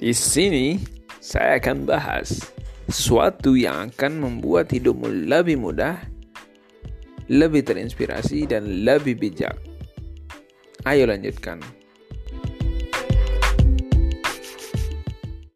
Di sini saya akan bahas suatu yang akan membuat hidupmu lebih mudah, lebih terinspirasi, dan lebih bijak. Ayo lanjutkan.